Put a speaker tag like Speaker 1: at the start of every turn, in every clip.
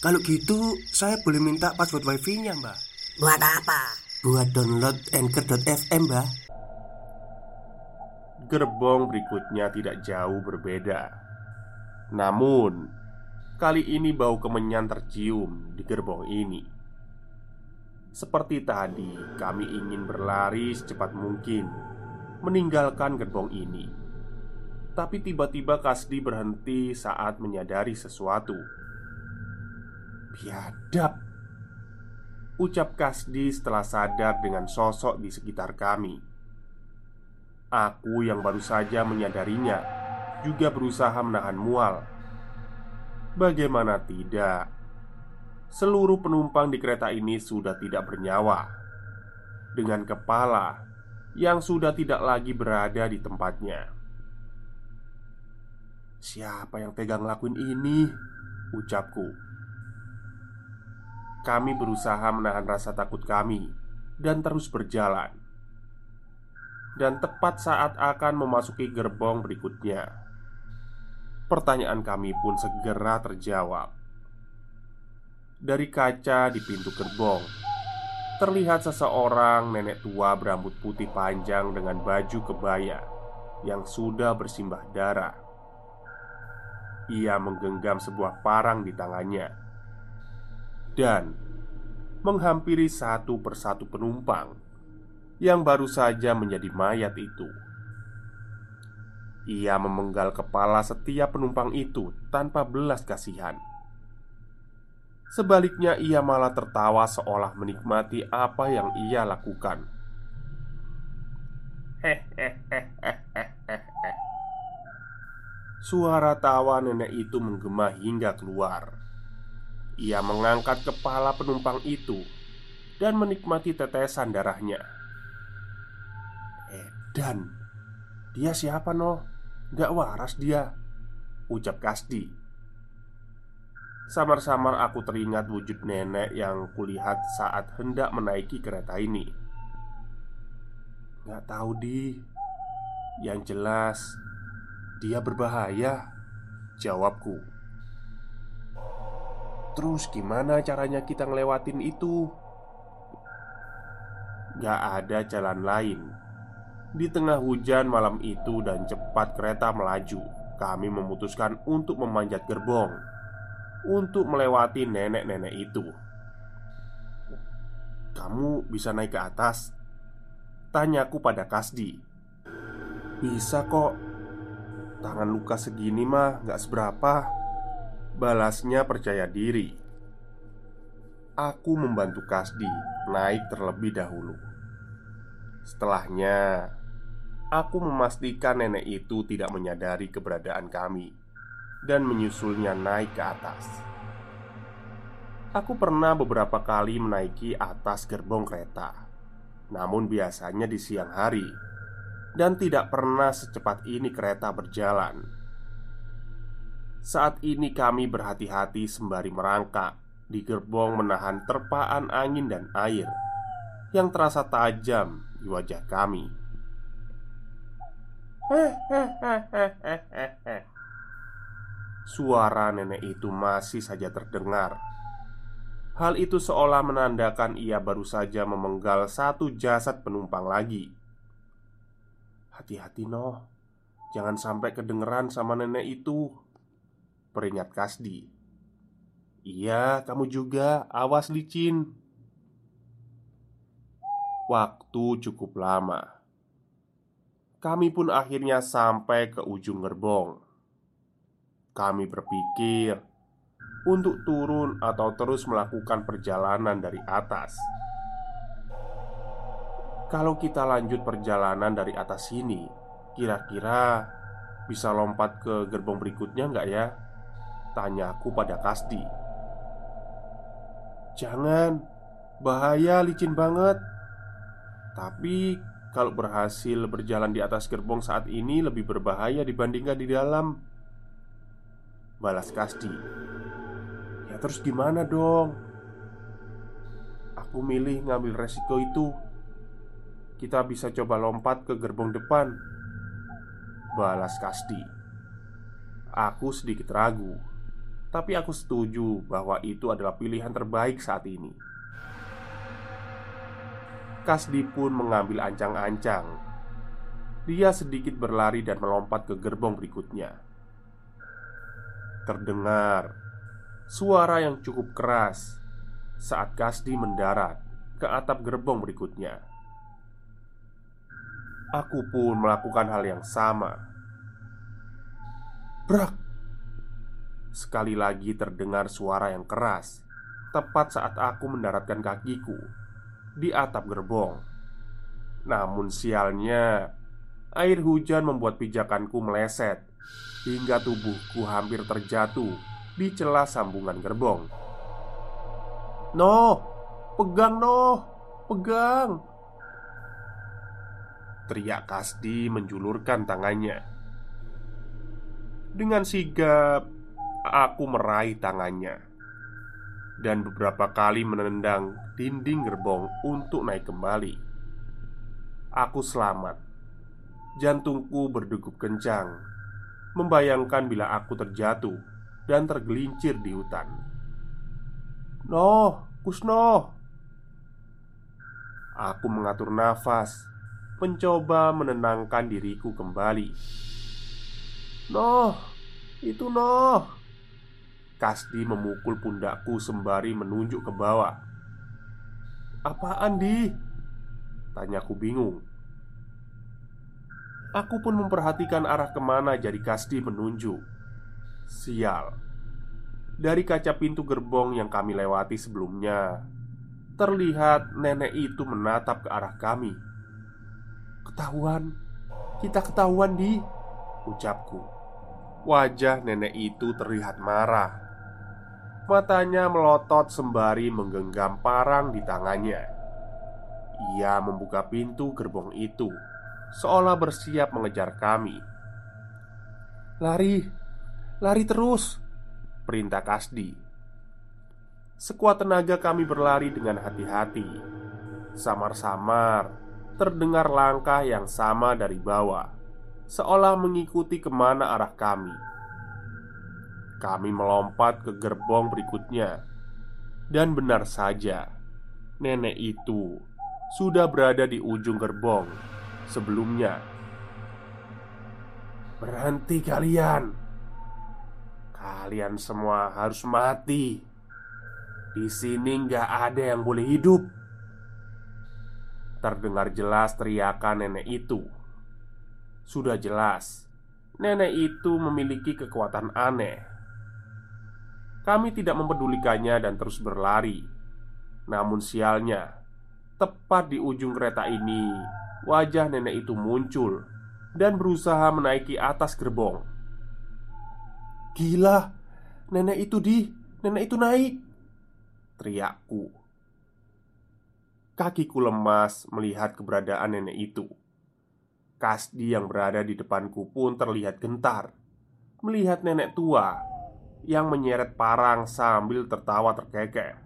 Speaker 1: Kalau gitu, saya boleh minta password wifi-nya, Mbak.
Speaker 2: Buat apa?
Speaker 1: Buat download Anchor.fm, Mbak.
Speaker 3: Gerbong berikutnya tidak jauh berbeda. Namun, kali ini bau kemenyan tercium di gerbong ini. Seperti tadi, kami ingin berlari secepat mungkin meninggalkan gerbong ini. Tapi tiba-tiba Kasdi berhenti saat menyadari sesuatu. Biadab, ucap Kasdi setelah sadar dengan sosok di sekitar kami. Aku yang baru saja menyadarinya juga berusaha menahan mual. Bagaimana tidak? Seluruh penumpang di kereta ini sudah tidak bernyawa, dengan kepala yang sudah tidak lagi berada di tempatnya. Siapa yang tegang lakuin ini? Ucapku. Kami berusaha menahan rasa takut kami dan terus berjalan dan tepat saat akan memasuki gerbong berikutnya, pertanyaan kami pun segera terjawab. Dari kaca di pintu gerbong, terlihat seseorang nenek tua berambut putih panjang dengan baju kebaya yang sudah bersimbah darah. Ia menggenggam sebuah parang di tangannya dan menghampiri satu persatu penumpang yang baru saja menjadi mayat itu. Ia memenggal kepala setiap penumpang itu tanpa belas kasihan. Sebaliknya, ia malah tertawa seolah menikmati apa yang ia lakukan. Suara tawa nenek itu menggema hingga keluar. Ia mengangkat kepala penumpang itu dan menikmati tetesan darahnya. Dan Dia siapa no? Gak waras dia Ucap Kasdi Samar-samar aku teringat wujud nenek yang kulihat saat hendak menaiki kereta ini Gak tahu di Yang jelas Dia berbahaya Jawabku Terus gimana caranya kita ngelewatin itu? Gak ada jalan lain di tengah hujan malam itu dan cepat kereta melaju, kami memutuskan untuk memanjat gerbong untuk melewati nenek-nenek itu. "Kamu bisa naik ke atas?" tanyaku pada Kasdi. "Bisa kok. Tangan luka segini mah gak seberapa." Balasnya percaya diri. Aku membantu Kasdi naik terlebih dahulu. Setelahnya, Aku memastikan nenek itu tidak menyadari keberadaan kami dan menyusulnya naik ke atas. Aku pernah beberapa kali menaiki atas gerbong kereta, namun biasanya di siang hari, dan tidak pernah secepat ini kereta berjalan. Saat ini kami berhati-hati sembari merangkak di gerbong menahan terpaan angin dan air yang terasa tajam di wajah kami. Suara nenek itu masih saja terdengar. Hal itu seolah menandakan ia baru saja memenggal satu jasad penumpang lagi. Hati-hati, Noh, jangan sampai kedengeran sama nenek itu. Peringat Kasdi. Iya, kamu juga. Awas licin. Waktu cukup lama kami pun akhirnya sampai ke ujung gerbong. Kami berpikir untuk turun atau terus melakukan perjalanan dari atas. Kalau kita lanjut perjalanan dari atas sini, kira-kira bisa lompat ke gerbong berikutnya nggak ya? Tanyaku pada Kasdi. Jangan, bahaya licin banget. Tapi kalau berhasil berjalan di atas gerbong saat ini lebih berbahaya dibandingkan di dalam. Balas Kasdi. Ya terus gimana dong? Aku milih ngambil resiko itu. Kita bisa coba lompat ke gerbong depan. Balas Kasdi. Aku sedikit ragu tapi aku setuju bahwa itu adalah pilihan terbaik saat ini. Kasdi pun mengambil ancang-ancang. Dia sedikit berlari dan melompat ke gerbong berikutnya. Terdengar suara yang cukup keras saat Kasdi mendarat ke atap gerbong berikutnya. Aku pun melakukan hal yang sama. Brak! Sekali lagi terdengar suara yang keras. Tepat saat aku mendaratkan kakiku Di atap gerbong. Namun sialnya Air hujan membuat pijakanku meleset Hingga tubuhku hampir terjatuh Di celah sambungan gerbong. Noh, pegang noh, pegang! Teriak Kasdi menjulurkan tangannya. Dengan sigap Aku meraih tangannya dan beberapa kali menendang dinding gerbong untuk naik kembali. Aku selamat. Jantungku berdegup kencang, membayangkan bila aku terjatuh dan tergelincir di hutan. Noh, Kusno. Aku mengatur nafas, mencoba menenangkan diriku kembali. Noh, itu Noh. Kasdi memukul pundakku sembari menunjuk ke bawah. Apaan di? Tanyaku bingung. Aku pun memperhatikan arah ke mana jadi Kasdi menunjuk. Sial. Dari kaca pintu gerbong yang kami lewati sebelumnya Terlihat nenek itu menatap ke arah kami. Ketahuan? Kita ketahuan di Ucapku. Wajah nenek itu terlihat marah Matanya melotot sembari menggenggam parang di tangannya. Ia membuka pintu gerbong itu, seolah bersiap mengejar kami. "Lari, lari terus!" perintah Kasdi. Sekuat tenaga kami berlari dengan hati-hati. Samar-samar terdengar langkah yang sama dari bawah, seolah mengikuti ke mana arah kami. Kami melompat ke gerbong berikutnya, dan benar saja, nenek itu sudah berada di ujung gerbong sebelumnya. "Berhenti kalian! Kalian semua harus mati. Di sini nggak ada yang boleh hidup." Terdengar jelas teriakan nenek itu. Sudah jelas, nenek itu memiliki kekuatan aneh kami tidak mempedulikannya dan terus berlari. Namun sialnya, tepat di ujung kereta ini, wajah nenek itu muncul dan berusaha menaiki atas gerbong. "Gila, nenek itu di, nenek itu naik!" teriakku. Kakiku lemas melihat keberadaan nenek itu. Kasdi yang berada di depanku pun terlihat gentar melihat nenek tua yang menyeret parang sambil tertawa terkekeh.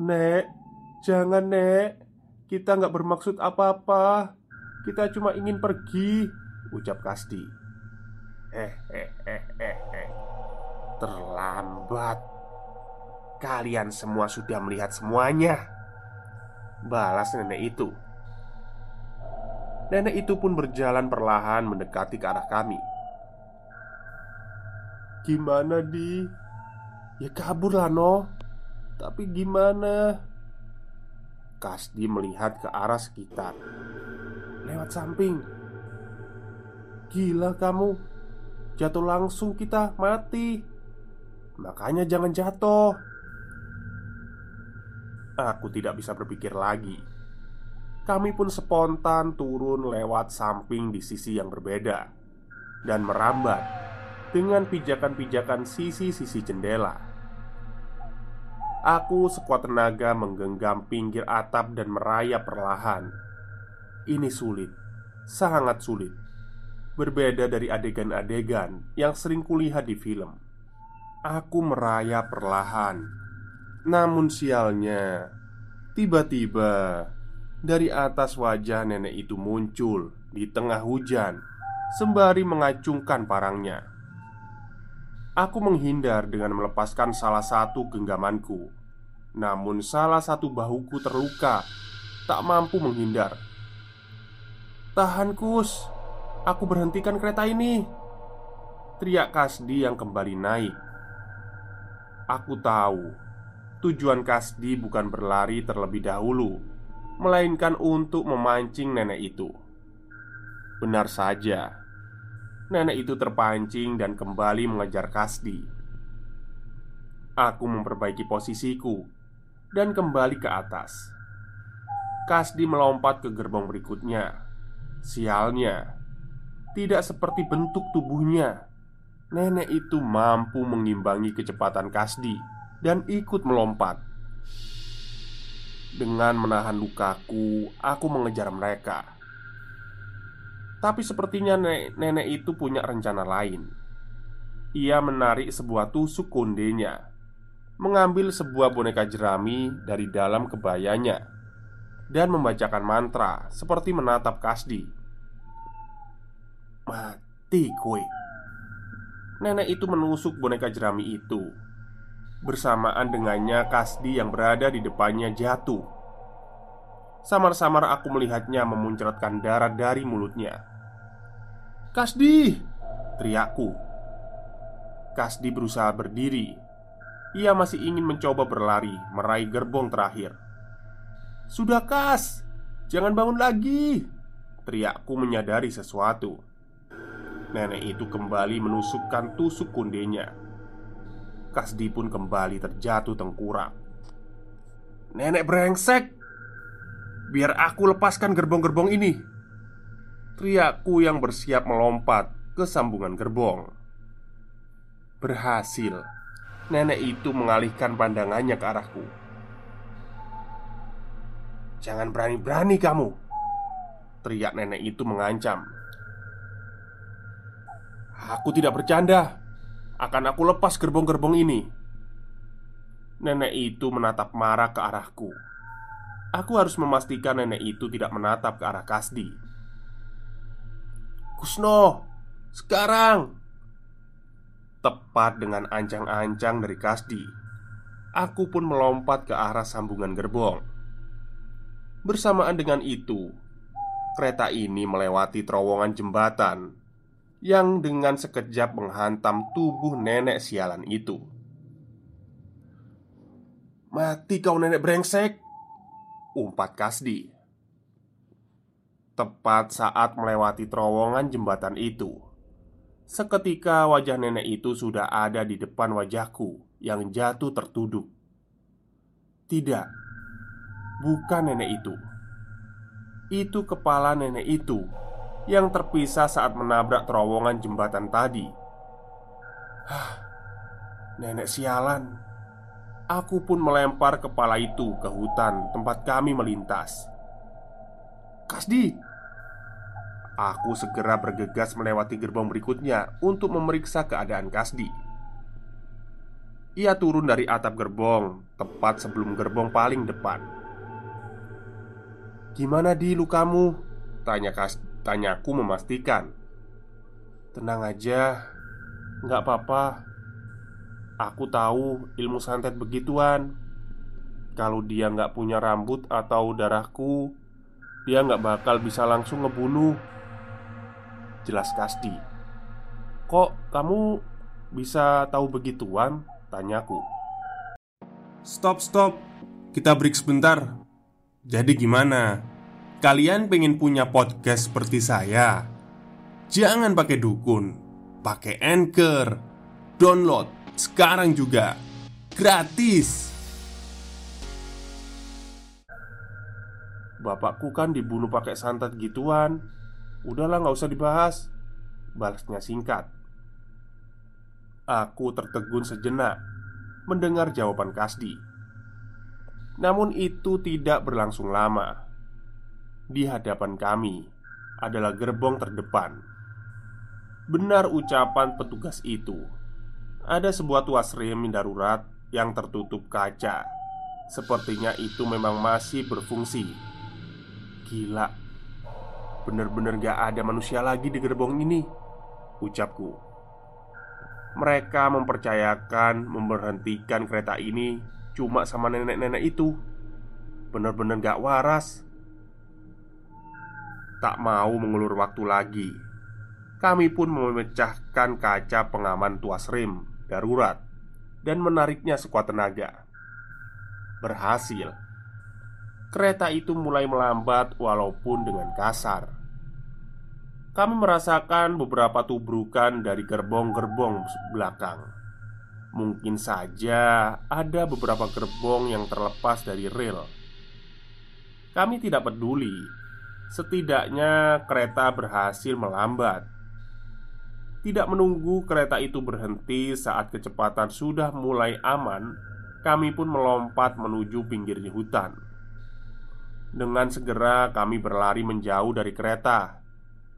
Speaker 3: "Nek, jangan, Nek. Kita nggak bermaksud apa-apa. Kita cuma ingin pergi," ucap Kasdi. "Eh, eh, eh, eh, eh. Terlambat. Kalian semua sudah melihat semuanya." Balas nenek itu. Nenek itu pun berjalan perlahan mendekati ke arah kami. Gimana di? Ya kabur lah no. Tapi gimana? Kasdi melihat ke arah sekitar. Lewat samping. Gila kamu. Jatuh langsung kita mati. Makanya jangan jatuh. Aku tidak bisa berpikir lagi. Kami pun spontan turun lewat samping di sisi yang berbeda Dan merambat dengan pijakan-pijakan sisi-sisi jendela. Aku sekuat tenaga menggenggam pinggir atap dan merayap perlahan. Ini sulit, sangat sulit. Berbeda dari adegan-adegan yang sering kulihat di film. Aku merayap perlahan. Namun sialnya, tiba-tiba dari atas wajah nenek itu muncul di tengah hujan sembari mengacungkan parangnya. Aku menghindar dengan melepaskan salah satu genggamanku. Namun salah satu bahuku terluka Tak mampu menghindar. Tahan kus. Aku berhentikan kereta ini. Teriak Kasdi yang kembali naik. Aku tahu Tujuan Kasdi bukan berlari terlebih dahulu Melainkan untuk memancing nenek itu. Benar saja Nenek itu terpancing dan kembali mengejar Kasdi. Aku memperbaiki posisiku dan kembali ke atas. Kasdi melompat ke gerbong berikutnya. Sialnya, tidak seperti bentuk tubuhnya. Nenek itu mampu mengimbangi kecepatan Kasdi dan ikut melompat. Dengan menahan lukaku, aku mengejar mereka. Tapi sepertinya nenek, nenek itu punya rencana lain. Ia menarik sebuah tusuk kondenya, mengambil sebuah boneka jerami dari dalam kebayanya, dan membacakan mantra seperti menatap Kasdi. Mati kue. Nenek itu menusuk boneka jerami itu. Bersamaan dengannya, Kasdi yang berada di depannya jatuh. Samar-samar aku melihatnya memuncratkan darah dari mulutnya. Kasdi! Teriakku. Kasdi berusaha berdiri. Ia masih ingin mencoba berlari Meraih gerbong terakhir. Sudah Kas! Jangan bangun lagi! Teriakku menyadari sesuatu. Nenek itu kembali menusukkan tusuk kundenya. Kasdi pun kembali terjatuh tengkurap. Nenek brengsek Biar aku lepaskan gerbong-gerbong ini. Teriakku yang bersiap melompat ke sambungan gerbong. Berhasil. Nenek itu mengalihkan pandangannya ke arahku. Jangan berani-berani kamu Teriak nenek itu mengancam. Aku tidak bercanda. Akan aku lepas gerbong-gerbong ini. Nenek itu menatap marah ke arahku Aku harus memastikan nenek itu tidak menatap ke arah Kasdi. Kusno, sekarang. Tepat dengan ancang-ancang dari Kasdi Aku pun melompat ke arah sambungan gerbong. Bersamaan dengan itu Kereta ini melewati terowongan jembatan Yang dengan sekejap menghantam tubuh nenek sialan itu. Mati kau nenek brengsek Umpat Kasdi Tepat saat melewati terowongan jembatan itu, seketika wajah nenek itu sudah ada di depan wajahku yang jatuh tertuduk. Tidak, bukan nenek itu. Itu kepala nenek itu yang terpisah saat menabrak terowongan jembatan tadi. Hah, nenek sialan. Aku pun melempar kepala itu ke hutan tempat kami melintas. Kasdi, Aku segera bergegas melewati gerbong berikutnya untuk memeriksa keadaan Kasdi. Ia turun dari atap gerbong tepat sebelum gerbong paling depan. "Gimana di lukamu?" tanya Kas tanyaku memastikan. "Tenang aja, nggak apa-apa. Aku tahu ilmu santet begituan. Kalau dia nggak punya rambut atau darahku, dia nggak bakal bisa langsung ngebunuh." Jelas Kasdi Kok kamu bisa tahu begituan? Tanyaku Stop stop Kita break sebentar Jadi gimana? Kalian pengen punya podcast seperti saya? Jangan pakai dukun Pakai anchor Download sekarang juga Gratis Bapakku kan dibunuh pakai santet gituan Udahlah nggak usah dibahas Balasnya singkat Aku tertegun sejenak Mendengar jawaban Kasdi Namun itu tidak berlangsung lama. Di hadapan kami adalah gerbong terdepan. Benar ucapan petugas itu. Ada sebuah tuas rem darurat yang tertutup kaca. Sepertinya itu memang masih berfungsi. Gila, bener-bener gak ada manusia lagi di gerbong ini. Ucapku. Mereka mempercayakan memberhentikan kereta ini cuma sama nenek-nenek itu Bener-bener gak waras Tak mau mengulur waktu lagi Kami pun memecahkan kaca pengaman tuas rem darurat Dan menariknya sekuat tenaga. Berhasil. Kereta itu mulai melambat walaupun dengan kasar. Kami merasakan beberapa tubrukan dari gerbong-gerbong belakang. Mungkin saja ada beberapa gerbong yang terlepas dari rel. Kami tidak peduli, setidaknya kereta berhasil melambat. Tidak menunggu kereta itu berhenti saat kecepatan sudah mulai aman, kami pun melompat menuju pinggir hutan. Dengan segera kami berlari menjauh dari kereta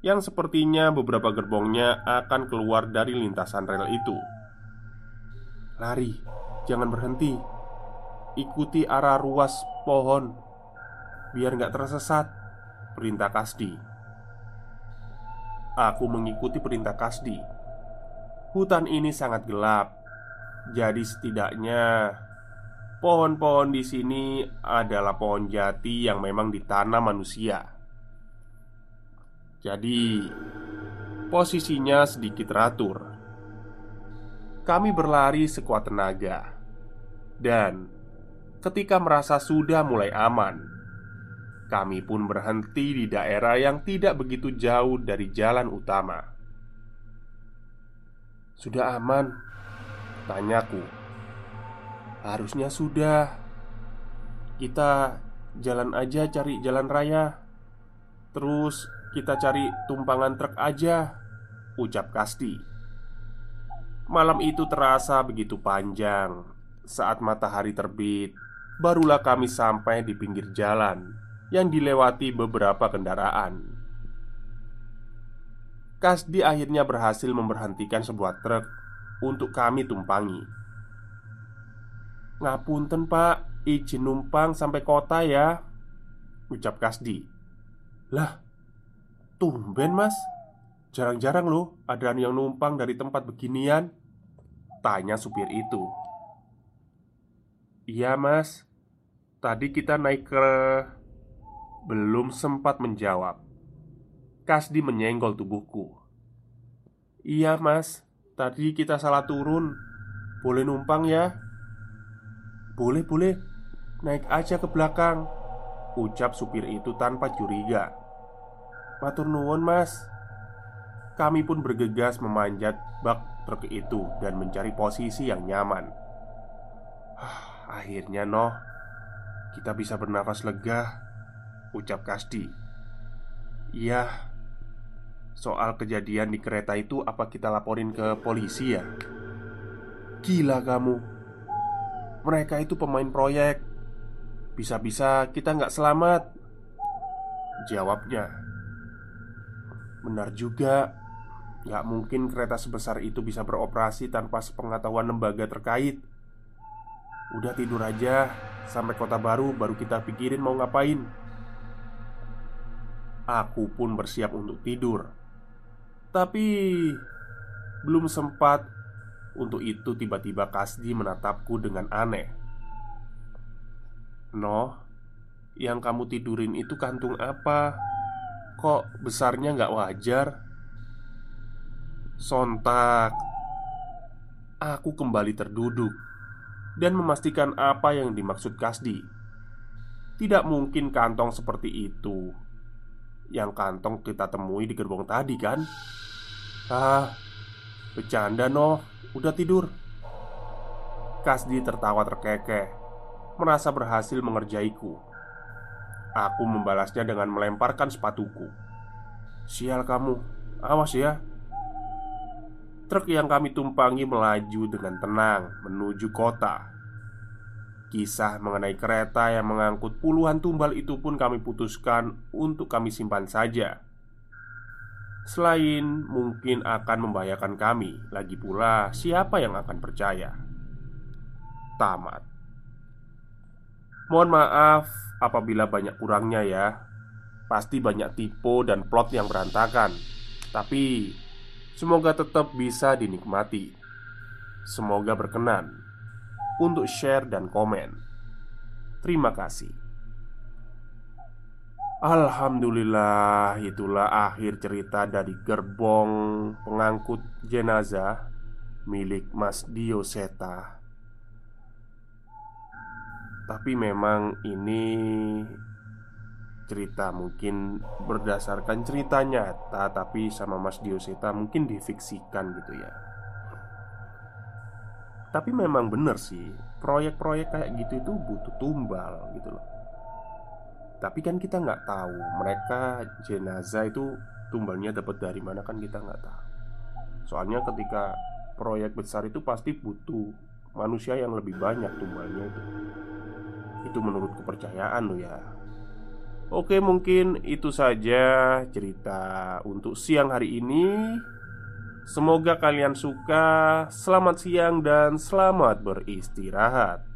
Speaker 3: yang sepertinya beberapa gerbongnya akan keluar dari lintasan rel itu. Lari, jangan berhenti Ikuti arah ruas pohon Biar nggak tersesat Perintah Kasdi Aku mengikuti perintah Kasdi Hutan ini sangat gelap Jadi setidaknya Pohon-pohon di sini adalah pohon jati yang memang ditanam manusia. Jadi, posisinya sedikit teratur. Kami berlari sekuat tenaga, dan ketika merasa sudah mulai aman, kami pun berhenti di daerah yang tidak begitu jauh dari jalan utama. "Sudah aman?" tanyaku. "Harusnya sudah. Kita jalan aja cari jalan raya, terus kita cari tumpangan truk aja," ucap Kasti. Malam itu terasa begitu panjang. Saat matahari terbit, barulah kami sampai di pinggir jalan yang dilewati beberapa kendaraan. Kasdi akhirnya berhasil memberhentikan sebuah truk untuk kami tumpangi. Ngapunten pak, izin numpang sampai kota ya Ucap Kasdi. Lah, tumben mas. Jarang-jarang loh ada yang numpang dari tempat beginian. Tanya supir itu. Iya mas. Tadi kita naik ke... Belum sempat menjawab. Kasdi menyenggol tubuhku. Iya mas. Tadi kita salah turun. Boleh numpang ya? Boleh boleh. Naik aja ke belakang. Ucap supir itu tanpa curiga. Matur nuwun mas. Kami pun bergegas memanjat bak truk itu dan mencari posisi yang nyaman. Akhirnya, noh, kita bisa bernafas lega, ucap Kasdi. Iya, soal kejadian di kereta itu, apa kita laporin ke polisi ya? Gila kamu, mereka itu pemain proyek. Bisa-bisa kita nggak selamat. Jawabnya, benar juga. Gak mungkin kereta sebesar itu bisa beroperasi tanpa sepengetahuan lembaga terkait Udah tidur aja Sampai kota baru baru kita pikirin mau ngapain Aku pun bersiap untuk tidur. Tapi Belum sempat. Untuk itu tiba-tiba Kasdi menatapku dengan aneh. Noh Yang kamu tidurin itu kantung apa? Kok besarnya nggak wajar? Sontak. Aku kembali terduduk Dan memastikan apa yang dimaksud Kasdi. Tidak mungkin kantong seperti itu Yang kantong kita temui di gerbong tadi kan? Ah, bercanda noh Udah tidur. Kasdi tertawa terkekeh Merasa berhasil mengerjaiku. Aku membalasnya dengan melemparkan sepatuku. Sial kamu Awas ya. Truk yang kami tumpangi melaju dengan tenang menuju kota. Kisah mengenai kereta yang mengangkut puluhan tumbal itu pun kami putuskan untuk kami simpan saja. Selain mungkin akan membahayakan kami, lagi pula siapa yang akan percaya? Tamat. Mohon maaf apabila banyak kurangnya ya. Pasti banyak tipe dan plot yang berantakan. Tapi semoga tetap bisa dinikmati. Semoga berkenan untuk share dan komen. Terima kasih. Alhamdulillah, itulah akhir cerita dari gerbong pengangkut jenazah milik Mas Dio Seta. Tapi memang ini cerita mungkin berdasarkan cerita nyata tapi sama Mas Dio Seta mungkin difiksikan gitu ya. Tapi memang bener sih Proyek-proyek kayak gitu itu butuh tumbal gitu loh. Tapi kan kita nggak tahu Mereka jenazah itu tumbalnya dapat dari mana kan kita nggak tahu. Soalnya ketika proyek besar itu pasti butuh manusia yang lebih banyak tumbalnya itu. Itu menurut kepercayaan loh ya. Oke mungkin itu saja cerita untuk siang hari ini Semoga kalian suka. Selamat siang dan selamat beristirahat.